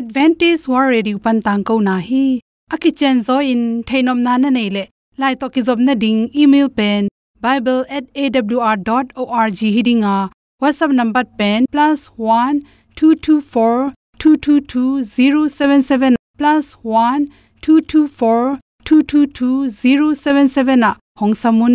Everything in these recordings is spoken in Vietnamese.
advantage war ready upan tang ko na hi. Aki chen zo in, thainom na na nei le. Lai to ki job na ding, email pen bible@awr.org hidinga whatsapp number pen +1 224 222 077 +1 224 222 077 hong samun.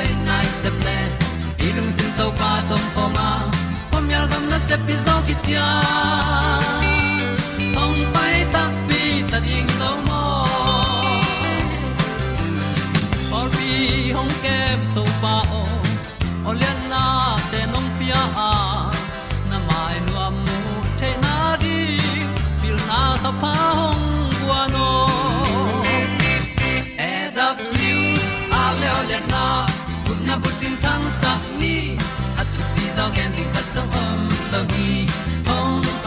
tan nai se ple ilung sin to pa tom pa ma pom yal gam na se pi zo ki tia hong pai ta pi ta ding mo or bi hong kem to pa o olian na te nong pia a na mai nu amu te na di pil na ta pa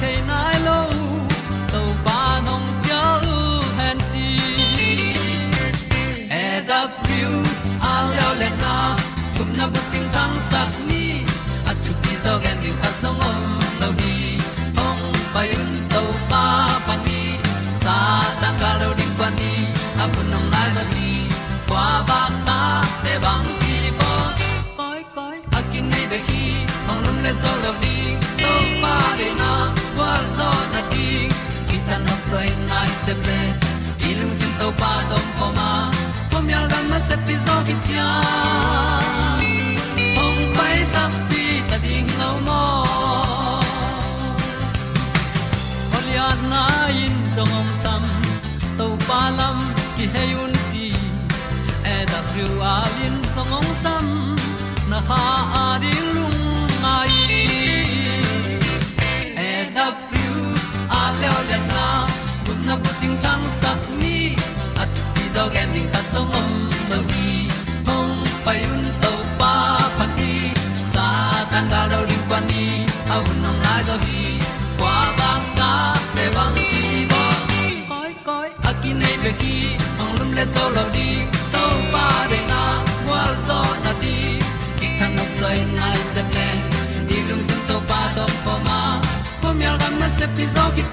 canine. Se ple i lung sin to pa tom ko ma. Pom yal gam na se pi zo ki tia ong pai ta pi ta ding lo mo Olian na in zong om sam to pa lam ki hay un ti e da thru a lin zong om sam na ha a di ti gen ding ta zong om lo gi hong pai un to pa pa ti sa tan da do ri pa ni a nong lai do gi kwa ba ta pe bang ki bo koi koi a nei be ki ong lum le lo di to pa de na wa zo na ti ki kan nok sai nai se ple ni lung sun to pa do po ma. Po mi gam na se pi zo ki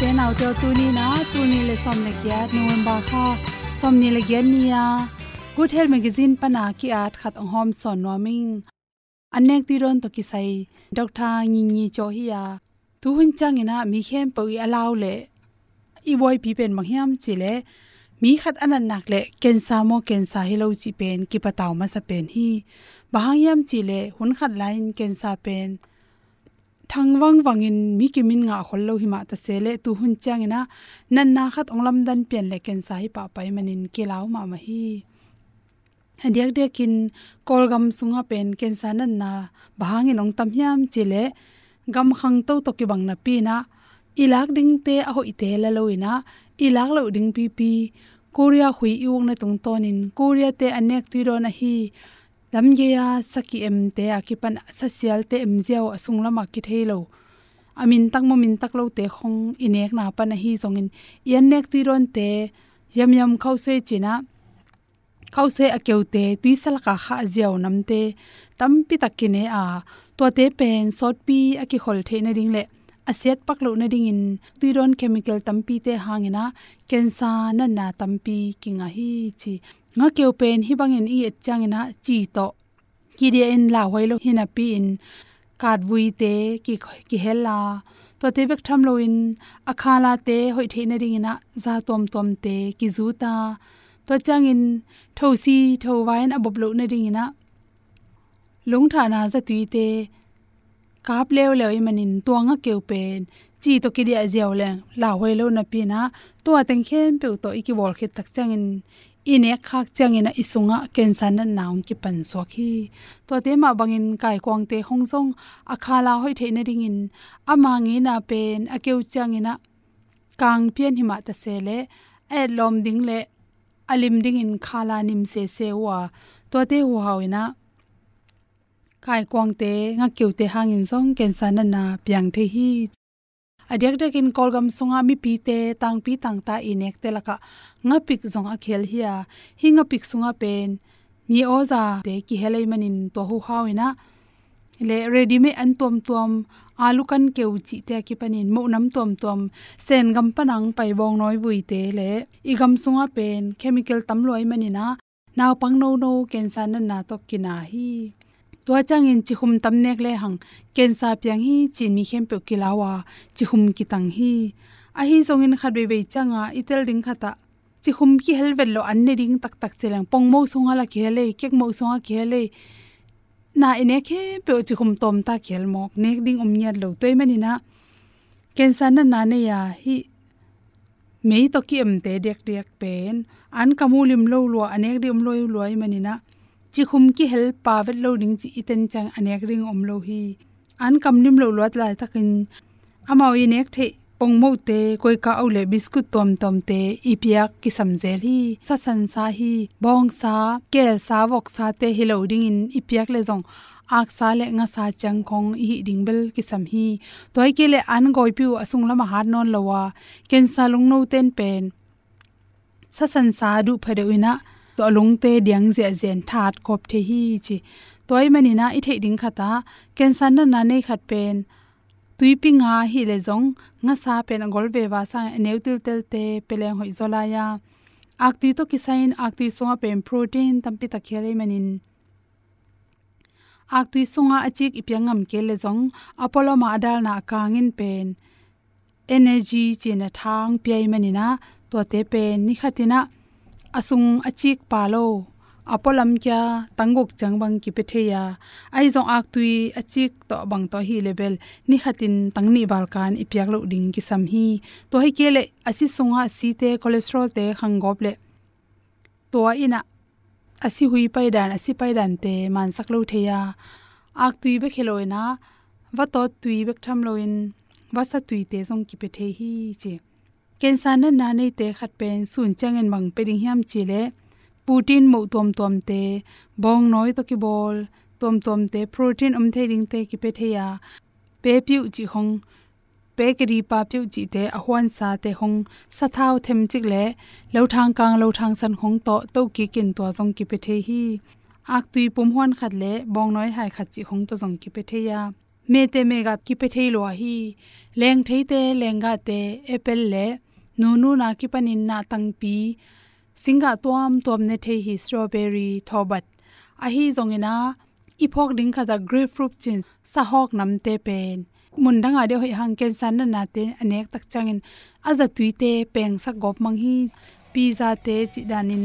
kong ni tu te nau te tu ni na tu ni le som le kya november kha som ni le gen nia good health magazine pana ki at khat ong hom son noming anek ti ron to ki sai doctor ngi ngi cho hi ya tu hun chang ina mi khem po i alaw le i boy pi pen mang hiam chi le mi khat anan nak le kensa mo kensa hi lo chi pen ki pataw ma sa pen hi bahang yam chi le hun khat lain kensa pen thang thangwang wangin mi ki min nga khollo hi ma ta sele tu hun chang ina. Nan na khat onglam dan pen le kensa hi pa pai manin ki law ma ma hi. Hadiak de kin kolgam sunga pen kensa nan na bahang in ong tam hiam chile. Gam khang to to ki bang na pi na. Ilak ding te a ho ite la loina ilak lo ding pi pi. Korea hui iung na tung tonin. Korea te anek tu ro na hi lamge ya saki em te akipan social te em jiao asung lama ki thelo. Amin tak mo min tak lo te khong inek na pa na hi zongin. Yan nek tu ron te, yam yam khau se china. Khau se akeu te, tui sal ka kha jiao nam te. Tam pi tak ki ne a to te pen, sot pi aki khol the na ring le. Asiat pak lo na ding in, tui ron chemical tam pi te hangena cancer na na tam pi kinga hi chi nga keu pen hi bangin i et changena chi to. Ki dia in la hoi lo hina pi in kat vui te ki ki hela. To te bek tham lo in akhala te, hoi the na ring ina za tom tom te, ki zu ta to chang in tho changin thosi thowain abob lo na ring ina lung tha na za tui te kap leo leo i manin to nga keu pen chi to ki dia ziaw le la hoi lo na pi na to ateng khem pe to i ki bol khit tak chang in ine khak changina isunga cancer na naung ki pan so khi to te ma bangin kai kwang te hongjong akhala hoi the na ringin in. Na pen, akeu changina kang pian hima ta se le e lom ding le, alim ding in khala nim se se wa. To te hu hawina kai kwang te, nga keu te hangin song cancer na na piang the hi adyak dek in kolgam sunga mi pi te, tang pi tang ta inek te laka. Nga pik zong a khel hiya hinga pik sunga pen. Mi oza te ki helai manin to hu hawina le ready me an tom tom alu kan keu chi te ki panin. Mo nam tom tom sen gam panang pai bong noi bui te le. I gam sunga pen. Chemical tam loi manina. Naw pang no no, cancer san na to kina hi to chang in chi khum tam nek le hang ken sa pyang hi chin mi khem pe kilawa chi khum ki tang hi a hi zong in khat be be changa itel ding khata chi khum ki hel vel lo an ne ding tak tak chelang pong mo songa la khele kek mo songa khele na ine khe pe chi khum tom ta khel mok nek ding um nyat lo toy mani na ken sa na na ne ya hi mei to ki em te dek dek pen an kamulim lo lo anek di um loi loi mani na chi khum ki hel pa vet lo ding chi iten chang anek ring om lo hi. An kam nim lo lot lai takin amao i nek the pong mo te, koi ka au le biscuit tom tom te ipiak ki samjel hi. Sa san sa hi, bong sa, kel sa, wok sa te hi lo ding in ipiak le jong ak sa le nga sa chang khong hi ding bel ki sam hi. Toy ke le an goi piu asung lama har non lowa ken sa lung no ten pen. Sa san sa du phade uina to lung te diang je zen that kop the hi chi. Toy mani na i the ding khata cancer na na nei khat pen. Tui pi nga hi le zong, nga sa pen gol ve wa sa neu til tel te, peleng hoi zola ya. Ak tu to kisain, ak tu songa pen protein tampi ta khele manin. Ak tu songa achik ipyangam ke le zong, apollo ma dal na kangin pen. Energy china thang pi manina to te pen ni khatina asung achik palo. Apolam kya tangok changbang ki petheya aizong ak tui achik to bang to hi level. Ni khatin tangni balkan ipyak lo ding ki sam hi. To hi kele asi sunga si te cholesterol te khangop le. To ina asi hui pai dan asi pai dan te man sak lo theya. Ak tui be kheloina wa to tui bek tham loin wa sa tui te zong ki pethe hi che. Ken san na na nei te khat pen sun changen mang pe ding hiam chi le putin mo tom tom te bong noi to ki bol tom tom te protein um the ding te ki pe the ya pe piu chi hong pe kri pa piu chi te a hwan sa te hong sa thau them chik le lo thang kang lo thang san hong to to ki kin to jong ki pe the hi ak tui pum hwan khat le bong noi hai khat chi hong to jong ki pe the ya me te me ga ki pe the lo hi leng thei te lenga te apple le nu na ki panin na tang pi. Singa tuam tuam ne the hi strawberry thobat. A hi zongina iphok ding kha da grapefruit chin sa hok nam te pen. Mun danga de hoi hang ken san na te anek tak changin. Tui tuite peng sa gop mang hi. Pizza te chi danin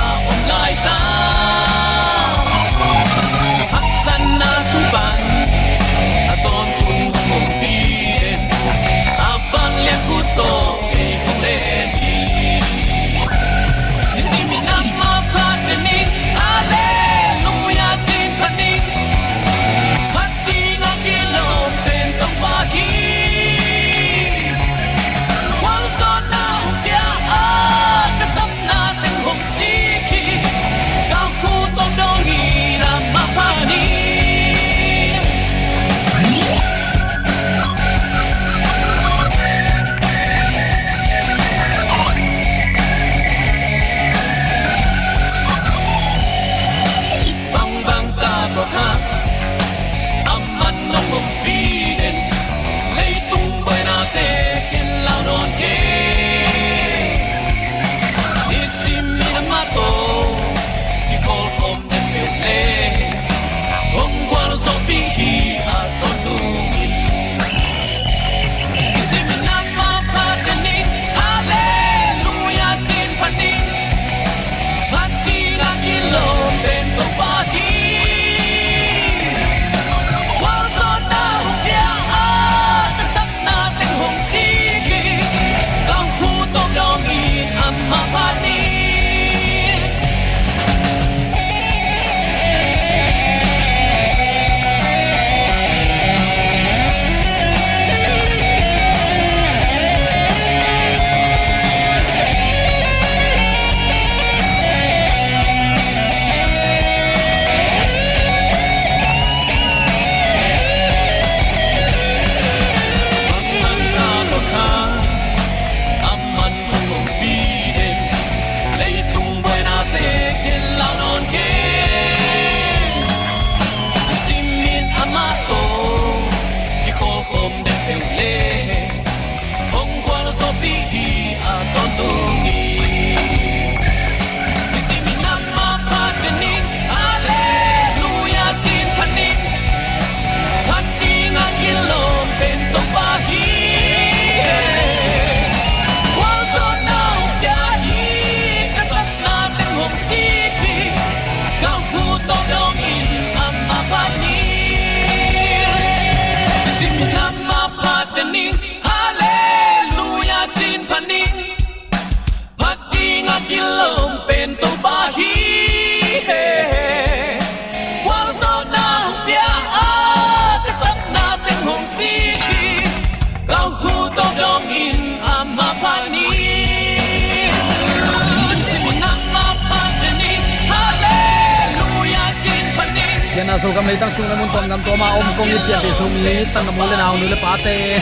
yana so kam leitang sung namun tom gam toma om kong ip ya be so mi sang nam le naw nu le pate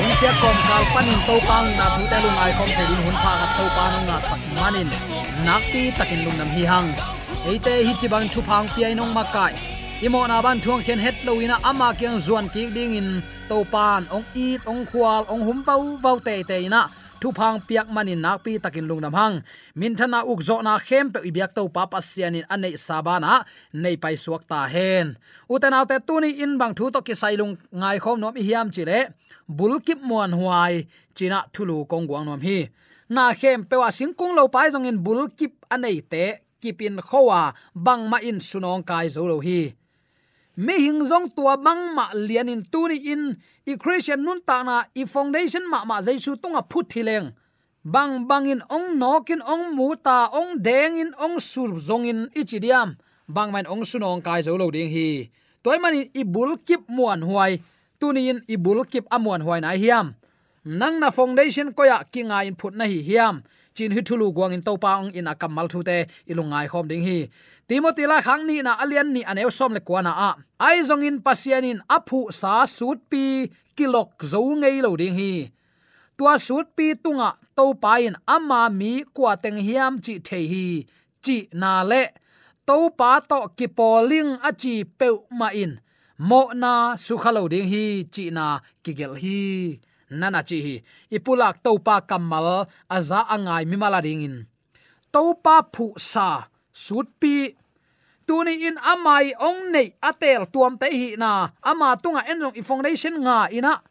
ong sia kom kal panin to pang na thu te lung ai kom thedin hun pha gat to pa no nga sak manin nakpi takin lung nam hi hang eite hi chi bang thu phang pi ai nong makai imo na ban thuang khen het loina ama kyang zuan ki ding in to pan ong it ong khwal ong hum pau pau te te na thu phang piak manin nak pi takin lungnam hang. Min thana uk zo na khem pe ibyak to pa pasianin anei sabana, nei pai suak ta hen. Uten autte tuni in bang thu to ki sailung ngai khom nom hiam chile. Bulkip muan huai, china thulu kong guang nom hi. Na khem pe wa singkung lo pai jong in bulkip anei te kipin khowa, bang ma in sunong kai zo lo hi mi hing zong tua bang ma lian in tu ni in, i christian nun ta na, i foundation ma ma jaisu tunga phut thileng bang bang in ong nokin ong mu ta, ong deng in ong sur zong in ichidiam bang man ong sunong kai zo lo ding hi. Toy manin i bul kip muan huai tunin i bul kip amuan huai na hiam. Nang na foundation koya kinga in phut na hi hiam. Chin hi thulu guang in topa ong in akamal thu te ilungai khom ding hi timothy la khang ni na alian ni aneu som le kwana a. Ai zong in pasianin aphu sa sut pi kilok zo ngei lo ding hi. Tua sut pi tunga to pain ama mi kwa teng hiam chi the hi, chi na le. To pa to ki poling achi pe ma in. Mo na su khalo ding hi, chi na ki gel hi. Nana chi hi. Ipulak to pa kamal aza angai mi mala ding in. To pa phu sa sut pi. Tuni in amai ong nei atel tuam te hi na. Ama tunga enrong i foundation nga ina.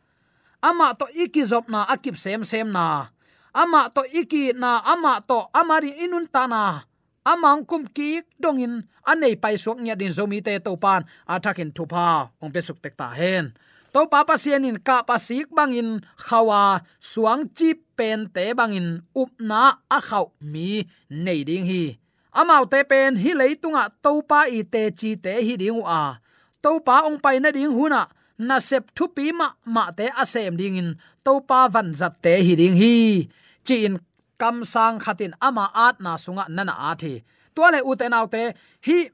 Ama to iki zop na akip sem sem na. Ama to iki na, ama to amari inun ta na. Amang kum ki dongin anei pai suak nya din zomi te to pan athakin thupa, ong pe suk tek ta hen. To pa pa sianin ka pa sik bangin khawa, suang chi pen te bangin upna a khau mi nei ding hi amau te pen hi leitunga to pa i te chi te hi ding a. Topa ong pai na ding huna. Na sep thu pi ma ma te asem ding in. Topa van zat te hi ding hi. Chi in kam sang khatin ama at na sunga nana a thi. To le u te nau te, hi,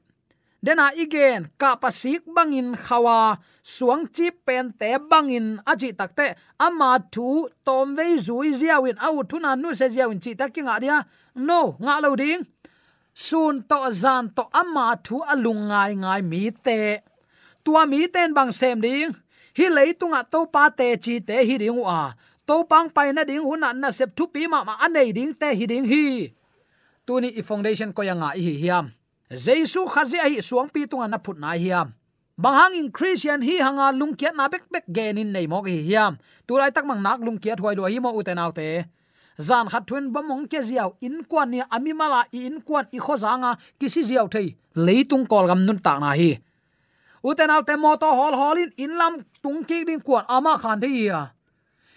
dena igen, ka pasik bangin khawa. Suang chi pen te bangin aji takte ama thu tom ve zui ziawin, au thuna nu se ziawin chi takinga dia. No, nga lo ding sun to zan to ama thu alung ngai ngai mi te. Tua mi ten bang sem ding. Hi leitunga to pa te chi te hi ding wa. To pang pai na ding hun na sep thu pi ma ma anei ding te hi ding hi. Tuni i foundation ko yanga hi hiam. Jesu khazi ai suang pi tunga na phut na hiam. Bang in christian hi hanga lungkiat na bek bek genin nei mo hi hiam. Tu lai tak mang nak lungkiat huai lo hi mo uten autte zan khat thun bomong ke ziaw in kwan ni ami mala in kwan i khozanga kisi ziaw thei leitung kol gam nun ta na hi. Uten al te moto hol holin in lam tung ki ding kwan ama khan thei ya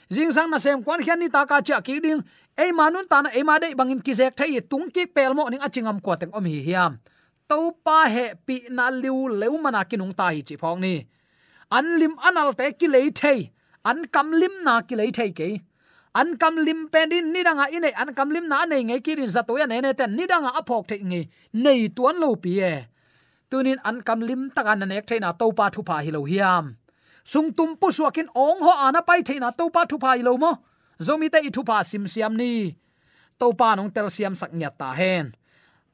jing sang na sem kwan khian ni ta ka cha ki ding ei manun ta na ei ma dei bangin ki zek thei tung ki pel mo ning achingam ko teng om hi hiam. To pa he pi na liu leu mana kinung ta hi chi phong ni. An lim anal te ki lei thei an kam lim na ki lei thei ke an kam lim pen din ni danga ine an kam lim na nei. Ngai kirin za to ya nei ne ten ni danga apok the ngi. Nei tuan lo pi e. Tunin an kam lim taka na nek theina to pa thu pa hi lo hiam. Sung tum pu suakin ong ho ana pai theina to pa thu pa hi lo mo. Zomi te i thu pa sim siam ni. To pa nong tel siam sak nya ta hen.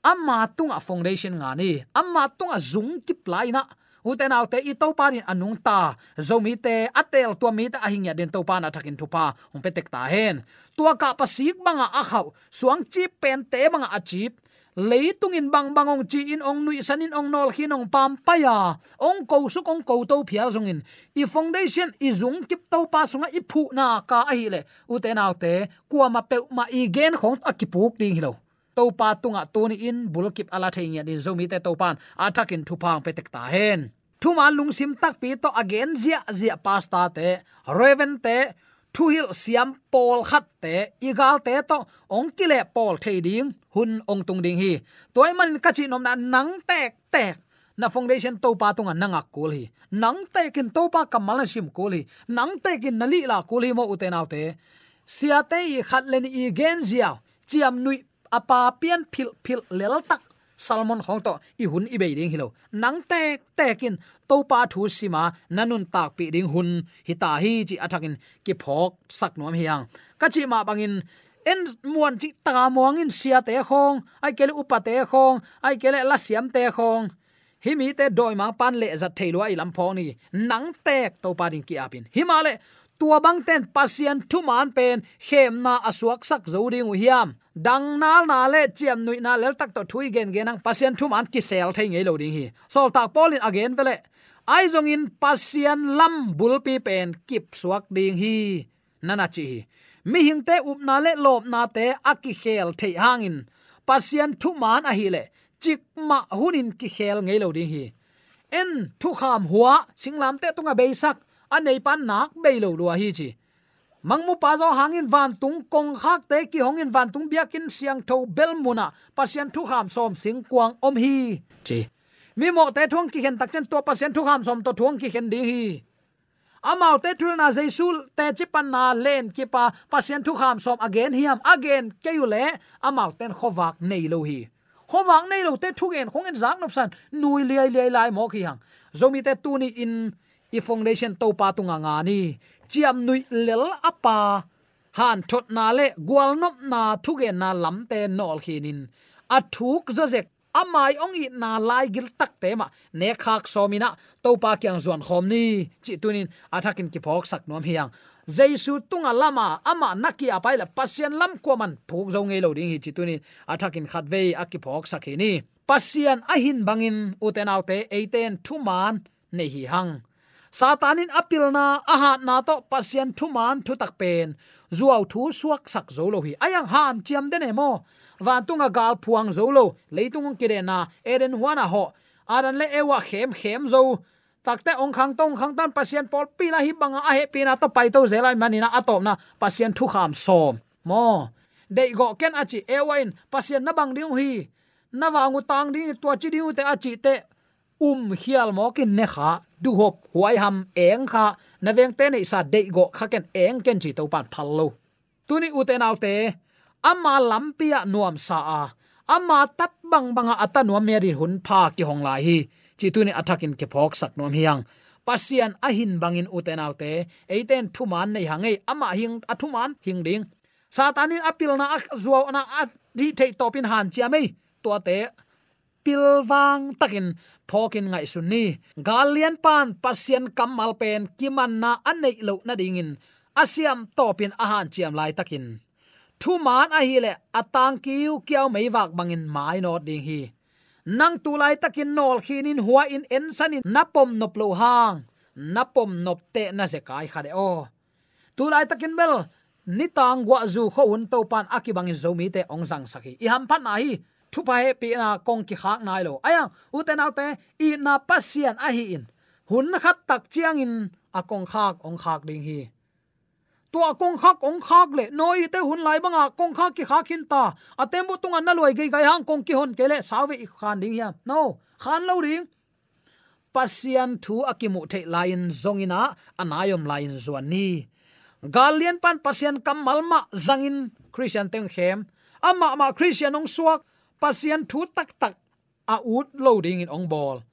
Amma tunga foundation nga ni. Amma tunga zung kip lai na uten autte i to pa in anung ta. Zomi te atel tua mi ta ahingya den to pa na thakin thupa. Ong petek ta hen. Tua ka pasik banga a khau suang chi pen te banga a chip leitungin bang bangong chi in ong nui sanin ong nol hin ong pam paya ong ko su ong ko to phial zongin. I foundation i zung kip to pa sunga i phu na ka a hi le uten autte kwa ma pe ma i gen khong akipuk ding hilo to pa tunga tuni in bulkip ala theinga din zomi te to pan atakin thupang petek ta hen. Thuma lungsim tak pi to again zia zia pasta te. Raven te thu hil siam pol khat te. Igal te to ong kile pol thading hun ong tung ding hi. Toy man ka chi nom na nang tek tek. Na foundation to pa tunga nanga kul hi. Nang te kin to pa kamal na sim kul hi. Nang te kin nali la kul hi mo uten autte sia te i khat len i gen zia. Chiam nui apa pian phil phil lel tak salmon khong to i hun i be ding hilo nang te, tekin to pa thu sima nanun tak pi ding hun. Hi ta hi chi athakin ki phok sak nom hiang. Ka chi ma bangin, en muan chi ta mong in sia te khong, ai kele upa te khong, ai kele la siam te khong. Hi mi te doi mang pan le za thailo ai lam phong ni. Nang tek to pa ding ki apin. Hi ma le tua bang ten pasien thu man pen khem na asuak sak zo ding hiam. Dang nal na le chiam nui na lel tak to thui gen gen ang pasien thu man ki sel thei ngei lo ding hi. Sol tak polin again vele. Ai zong in pasien lam bul pi pen kip suak ding hi. Nana chi mi hing te up na le lop na te aki khel thei hangin pasien thu man a hi le. Chik ma hunin ki khel ngei lo ding hi. En thu kham huwa singlam te tunga beisak anei pan nak beilo lo hi chi. Mangmu pa zo hangin van tung kong khak te ki hongin van tung biakin siang tho bel muna pasien thu ham som sing kwang om hi chi. Mi mo te thong ki hen tak chen to pasien thu ham som to thong ki hen ding hi. Amau te thul na jaisul, te chipan na len ki pa pasien thu ham som again, hiam again ke yu le amau ten khowak nei lo hi. Khowak nei lo te thu gen khong en zak nop san, nui liai liai lai mo ki hang. Zomi te tu ni in i foundation to pa tunga nga ni. Chiam nui lel apa. Han thot na le gwal nop na thuge na lamte nol khinin a thuk zo zek amai ong i na lai gil tak te ma. Ne khak somina to pa kyang zon khom ni. Chi tunin athakin ki phok sak nom hiang. Jaisu tunga lama, ama naki apai la pasien lam ko man phuk zo ngei lo ding hi chi tunin athakin khat ve aki phok sak hi ni. Pasien ahin bangin uten autte eiten thuman nei hi hang satanin apilna aha na to pasien thuman thu tak pen. Zuaw thu suak sak zolo hi. Ayang ham chiam de mo. Van tunga gal phuang zolo leitung kire na eren huana ho. Aran le ewa khem khem zo. Takte ong khang tong khang tan pasien pol pila hi banga a he pina to pai to zelai manina atop na pasien thu kham som mo. Dei go ken achi ewain pasien na bang ding hi. Na wangu tang ding tua chi ding te achi te um hial mo kin ne kha du hop huai ham eng kha. Na veng te nei sa de go kha ken eng ken chi to pan phal lo tuni u te nau te ama lampia nuam sa a. Amma tat bang banga ata nuam meri hun pha ki hong lai hi. Chi tu ni athakin ke phok sak nuam hiang. Pasian ahin bangin uten autte eiten thuman nei hangai ama hing athuman hing ding. Satanin apil na zuaw na a di thei topin han chiamei to te pilwang takin, phokin ngai sunni galian pan pasien kamal pen kiman na anei lo na dingin. Asiam topin ahan chiam lai takin. Thu man a hi le atang kiu kiao mei wak bangin mai no ding hi. Nang tu lai takin nol khinin huwa in en sanin. Napom nop lo hang. Napom nop te na se kai khade o. Tu lai takin bel, nitang wa zu kho un to pan akibangin zomi te ong sang saki i ham pan na hi thu pa he pi na kong ki khak nai lo. Aya, u te nau te, i na pasian a hi in. Hun khat tak chiang in a kong khak ong khak ding hi. Tua kong khak ong khak le noi te hun lai banga kong khak ki khak hin ta. Atem bu tunga na loi gai gai hang kong ki hon kele sawe i khan ding ya no, khan lo ring pasian thu akimu the lain zongina anayom lain zuani galian pan pasian kamalma zangin christian teng khem. Ama ma christian ong suak pasian thu tak tak, a ut loading in ong ball.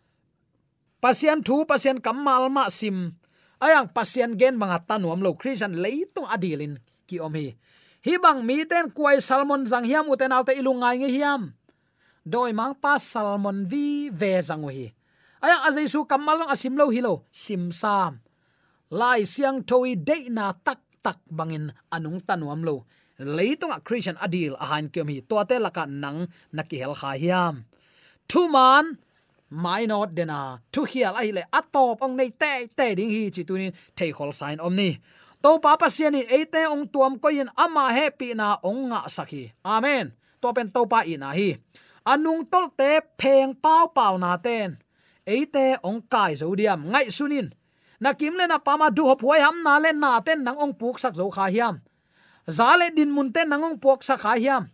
Pasian thu pasian kamal ma sim. Ayang pasian gen mga tanuam lo christian leitung adilin, ki om hi. Hi bang mi ten kuai salmon jang hiam uten alte ilungai nge hiam. Doi mang pa salmon vi ve jang hi. Ayang azai su kamal long asim lo hilo sim sam. Lai siang toi de na tak tak bangin anung tanuam lo. Leitung a christian adil a han kem hi to te laka nang nakihel kha hiam thu man mai not dena thu hial a hi le atop ong nei te te ding hi chi tunin thei khol sign om ni to pa pa sian ni ate ong tuam ko yin ama happy na ong nga sakhi amen to pen to pa ina hi anung tol te pheng pau pau na ten ate ong kai zo diam ngai sunin na kim le na pama du hop huai ham na le na ten nang ong puk sak zo kha hiam zale din mun ten nang ong puk sak kha hiam.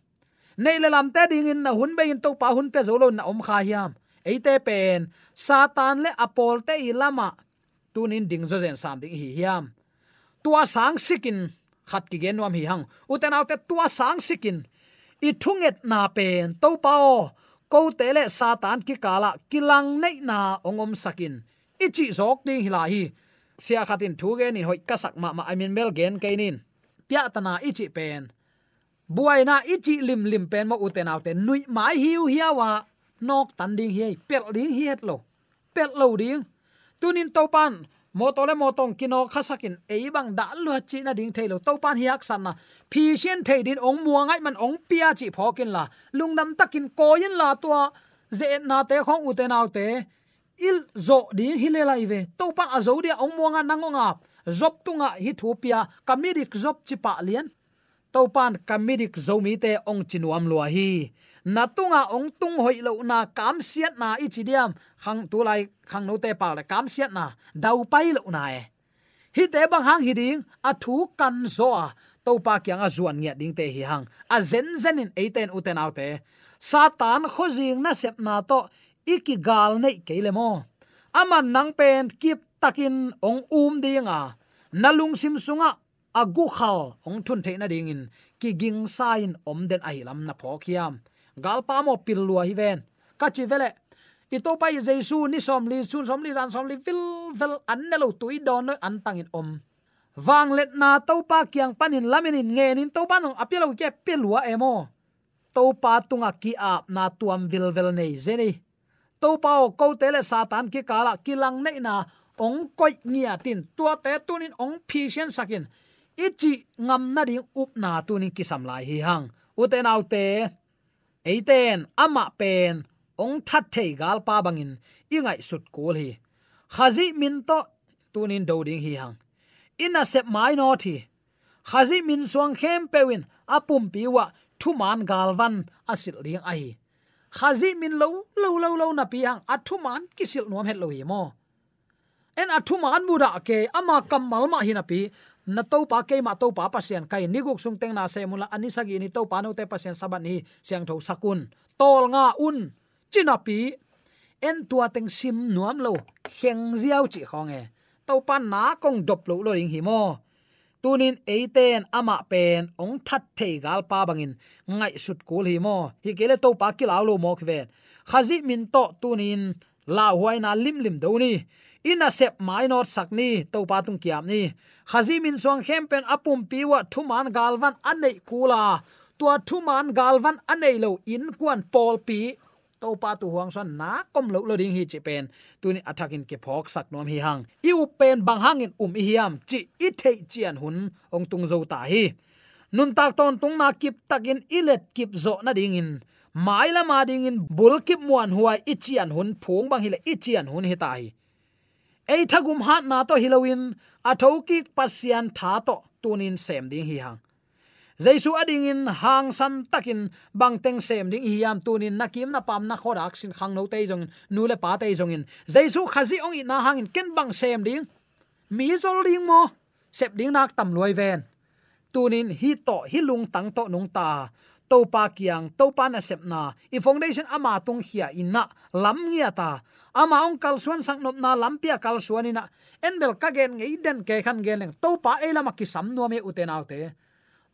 Nei le lam te ding in na hun be in to pa hun pe zolo na om kha hiam. Eite pen, satan le apol te ilama tunin ding zo zen sam ding hi hiam. Tua sang sikin, khat ki gen hi hang. Uten autte tua sang sikin. I thunget na pen to pao ko te le satan ki kala kilang nei na ongom sakin. Ichi zok ding hi la hi. Sia khatin thu ge ni hoi kasak ma ma i mean mel gen kainin pya tana ichi pen. Buaina ichi lim lim pen mo uten autte nui mai hiu hiawa nok tan ding hi pel ding hi het lo. Pel lo ding. Tunin topan mo tole mo tong kino khasakin e bang da lu chi na ding thailo topan hiak san na, phi shen thei din ong muangai man ong pia chi phokin la. Lungnam takin koyin la tua, ze na te khong u te. Il zo ding hi le lai ve. To pan a dia ong muanga nangonga zop tunga hi thupia comedic zop chipa lian. To pan zomi te ong chinuam lua hi. Natunga ong tung hoi lo na kam siat na ichidiam khang tu lai, khang no te pa le kam siat na. Dau pai lo na e. Hi te bang hang hi ding, a thu kan zo a to pa kyang a zuan nge ding te hi hang. A zen zen in eiten uten autte satan khojing na sep na to. Iki gal nei keile mo. Aman nang pen kip takin ong um dinga nalung sim sunga agu khal ong thun the na ding in. Ki ging sain om den ai lam na phokhiam galpa mo pilua hi ven. Ka chi vele. I to pa jesu ni som li, sun som li, san som li, vil vel an ne lo tui don no an tang in om. Wang let na to pa kyang panin lamin nge nin to pa no apilo ke pilua emo to pa tunga ki ap na tuam vil vel nei zeni. To pa o ko tele satan ki kala kilang nei na ong koi nia tin tua te tunin ong phisian sakin. Ichi ngam na ding up na tunin kisam lai hi hang. Uten autte eiten, ama pen, ong that thei gal pa bangin, ingai sut kul hi. Khazi min to tunin do ding hi hang. Ina sep mai no thi. Khazi min suang khem pewin apum piwa thu man galvan asil ding ai khazi min lo lo lo lo na pi hang athu man kisil nom het lo hi mo en athu man mura ke, ama kamal ma hi na pi. Na to pa ke ma to pa pasien kai niguk sung teng na se mula ani sagi ni to pa no te pasien saban hi siang tho sakun. Tol nga un. Chinapi en tua teng sim nuam lo heng ziau chi khong e. To pa na kong dop lo lo ring hi mo. Tunin eiten ama pen ong that thei gal pa bangin ngai sut kul hi mo. Hi kele to pa kilaw lo mo kven khazi min to tunin la huaina lim lim do ni ina sep mai not sakni to pa tung kiam ni. Khazi min song khem pen apum piwa thuman galwan anei kula. Tua thuman galwan anei lo in kwan pol pi. To pa tu huang son na kom lo lo ding hi chi pen. Tu ni attacking ke phok sak nom hi hang. I u pen bang hangin um hi hiam chi i thei chian hun, ong tung zo ta hi. Nun tak ton tung na kip takin ilet kip zo na ding in. Mai la ma ding in, bul kip muan huai i chian hun, phung bang hi le i chian hun hi tai ei thagum hat na to hilowin athoki pasian tha to tunin sem ding hi hang. Jaisu ading in hang san takin bang teng sem ding hiam tunin nakim na pam na khorak sin khang no te jong nu le pa te jong in. Jaisu khazi ong na hang in ken bang sem ding. Mi zol ding mo, sep ding nak tam loi ven. Tunin hi to hi lung tang to nung ta topa kiang topa na sep na i foundation ama tung hia inna lam ngia ta ama ong kal suan sang nop na lampia kal suan ina enbel ka gen ngei den ke khan gen to pa e lama ki sam no me uten autte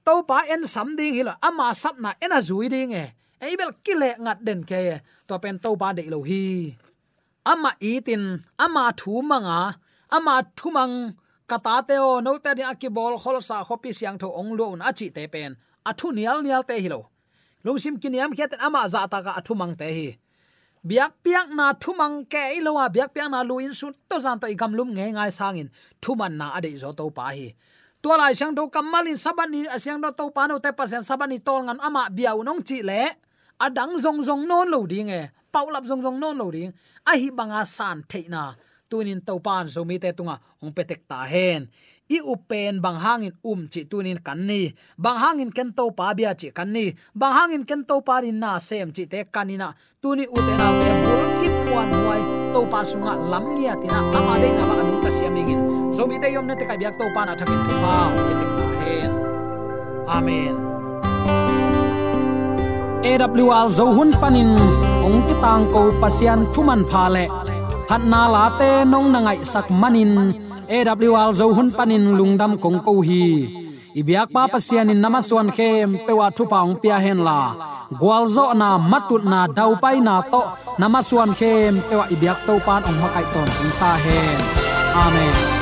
to pa en sam ding ama sap na ena zui ding e. Eibel kile ngat den ke e. to pen topa de lo hi. Ama itin, ama thu manga ama thumang. Kata teo no te ni akibol, khol sa khopi siang tho ong lo un achi te pen athu nial nial te hilo lungsim kiniam khiat ama za ta ka athu mang te hi. Biak piak na thumang ke ilowa biak piak na luin sun to zan to igam lum nge ngai sangin thuman na ade zo to pa hi. Tua lai sang do kamalin sabani asyang do to pano te pasen sabani tol ngan ama biau nong chi le. Adang zong zong non lo ding e. Paulap zong zong non lo ding. A hi banga san theina tunin topan pan te tunga ong petek ta hen i upen bang hangin um chi tunin kanni. Bang hangin ken to pa bia chi kanni. Bang hangin ken to pa rin na sem chi te kanina. Tuni utena pe bul ki puan huai. To pa sunga lam nia tina. Ama de na ba anu ka siam ingin zomi te yom ne te kai biak to pa na thakin tu pa petek ta hen amen AWR zo hun panin. Ong ki tang ko pasian thuman pha le phat na la te nong na ngai sak manin. Awl zo hun panin lungdam kong ko hi. Ibyak pa pasian in namaswan khem, pewa thu paung pia hen la. Gwalzo na matut na dau pai na to, namaswan khem, pewa ibyak to pan ong makai ton ta hen. Amen.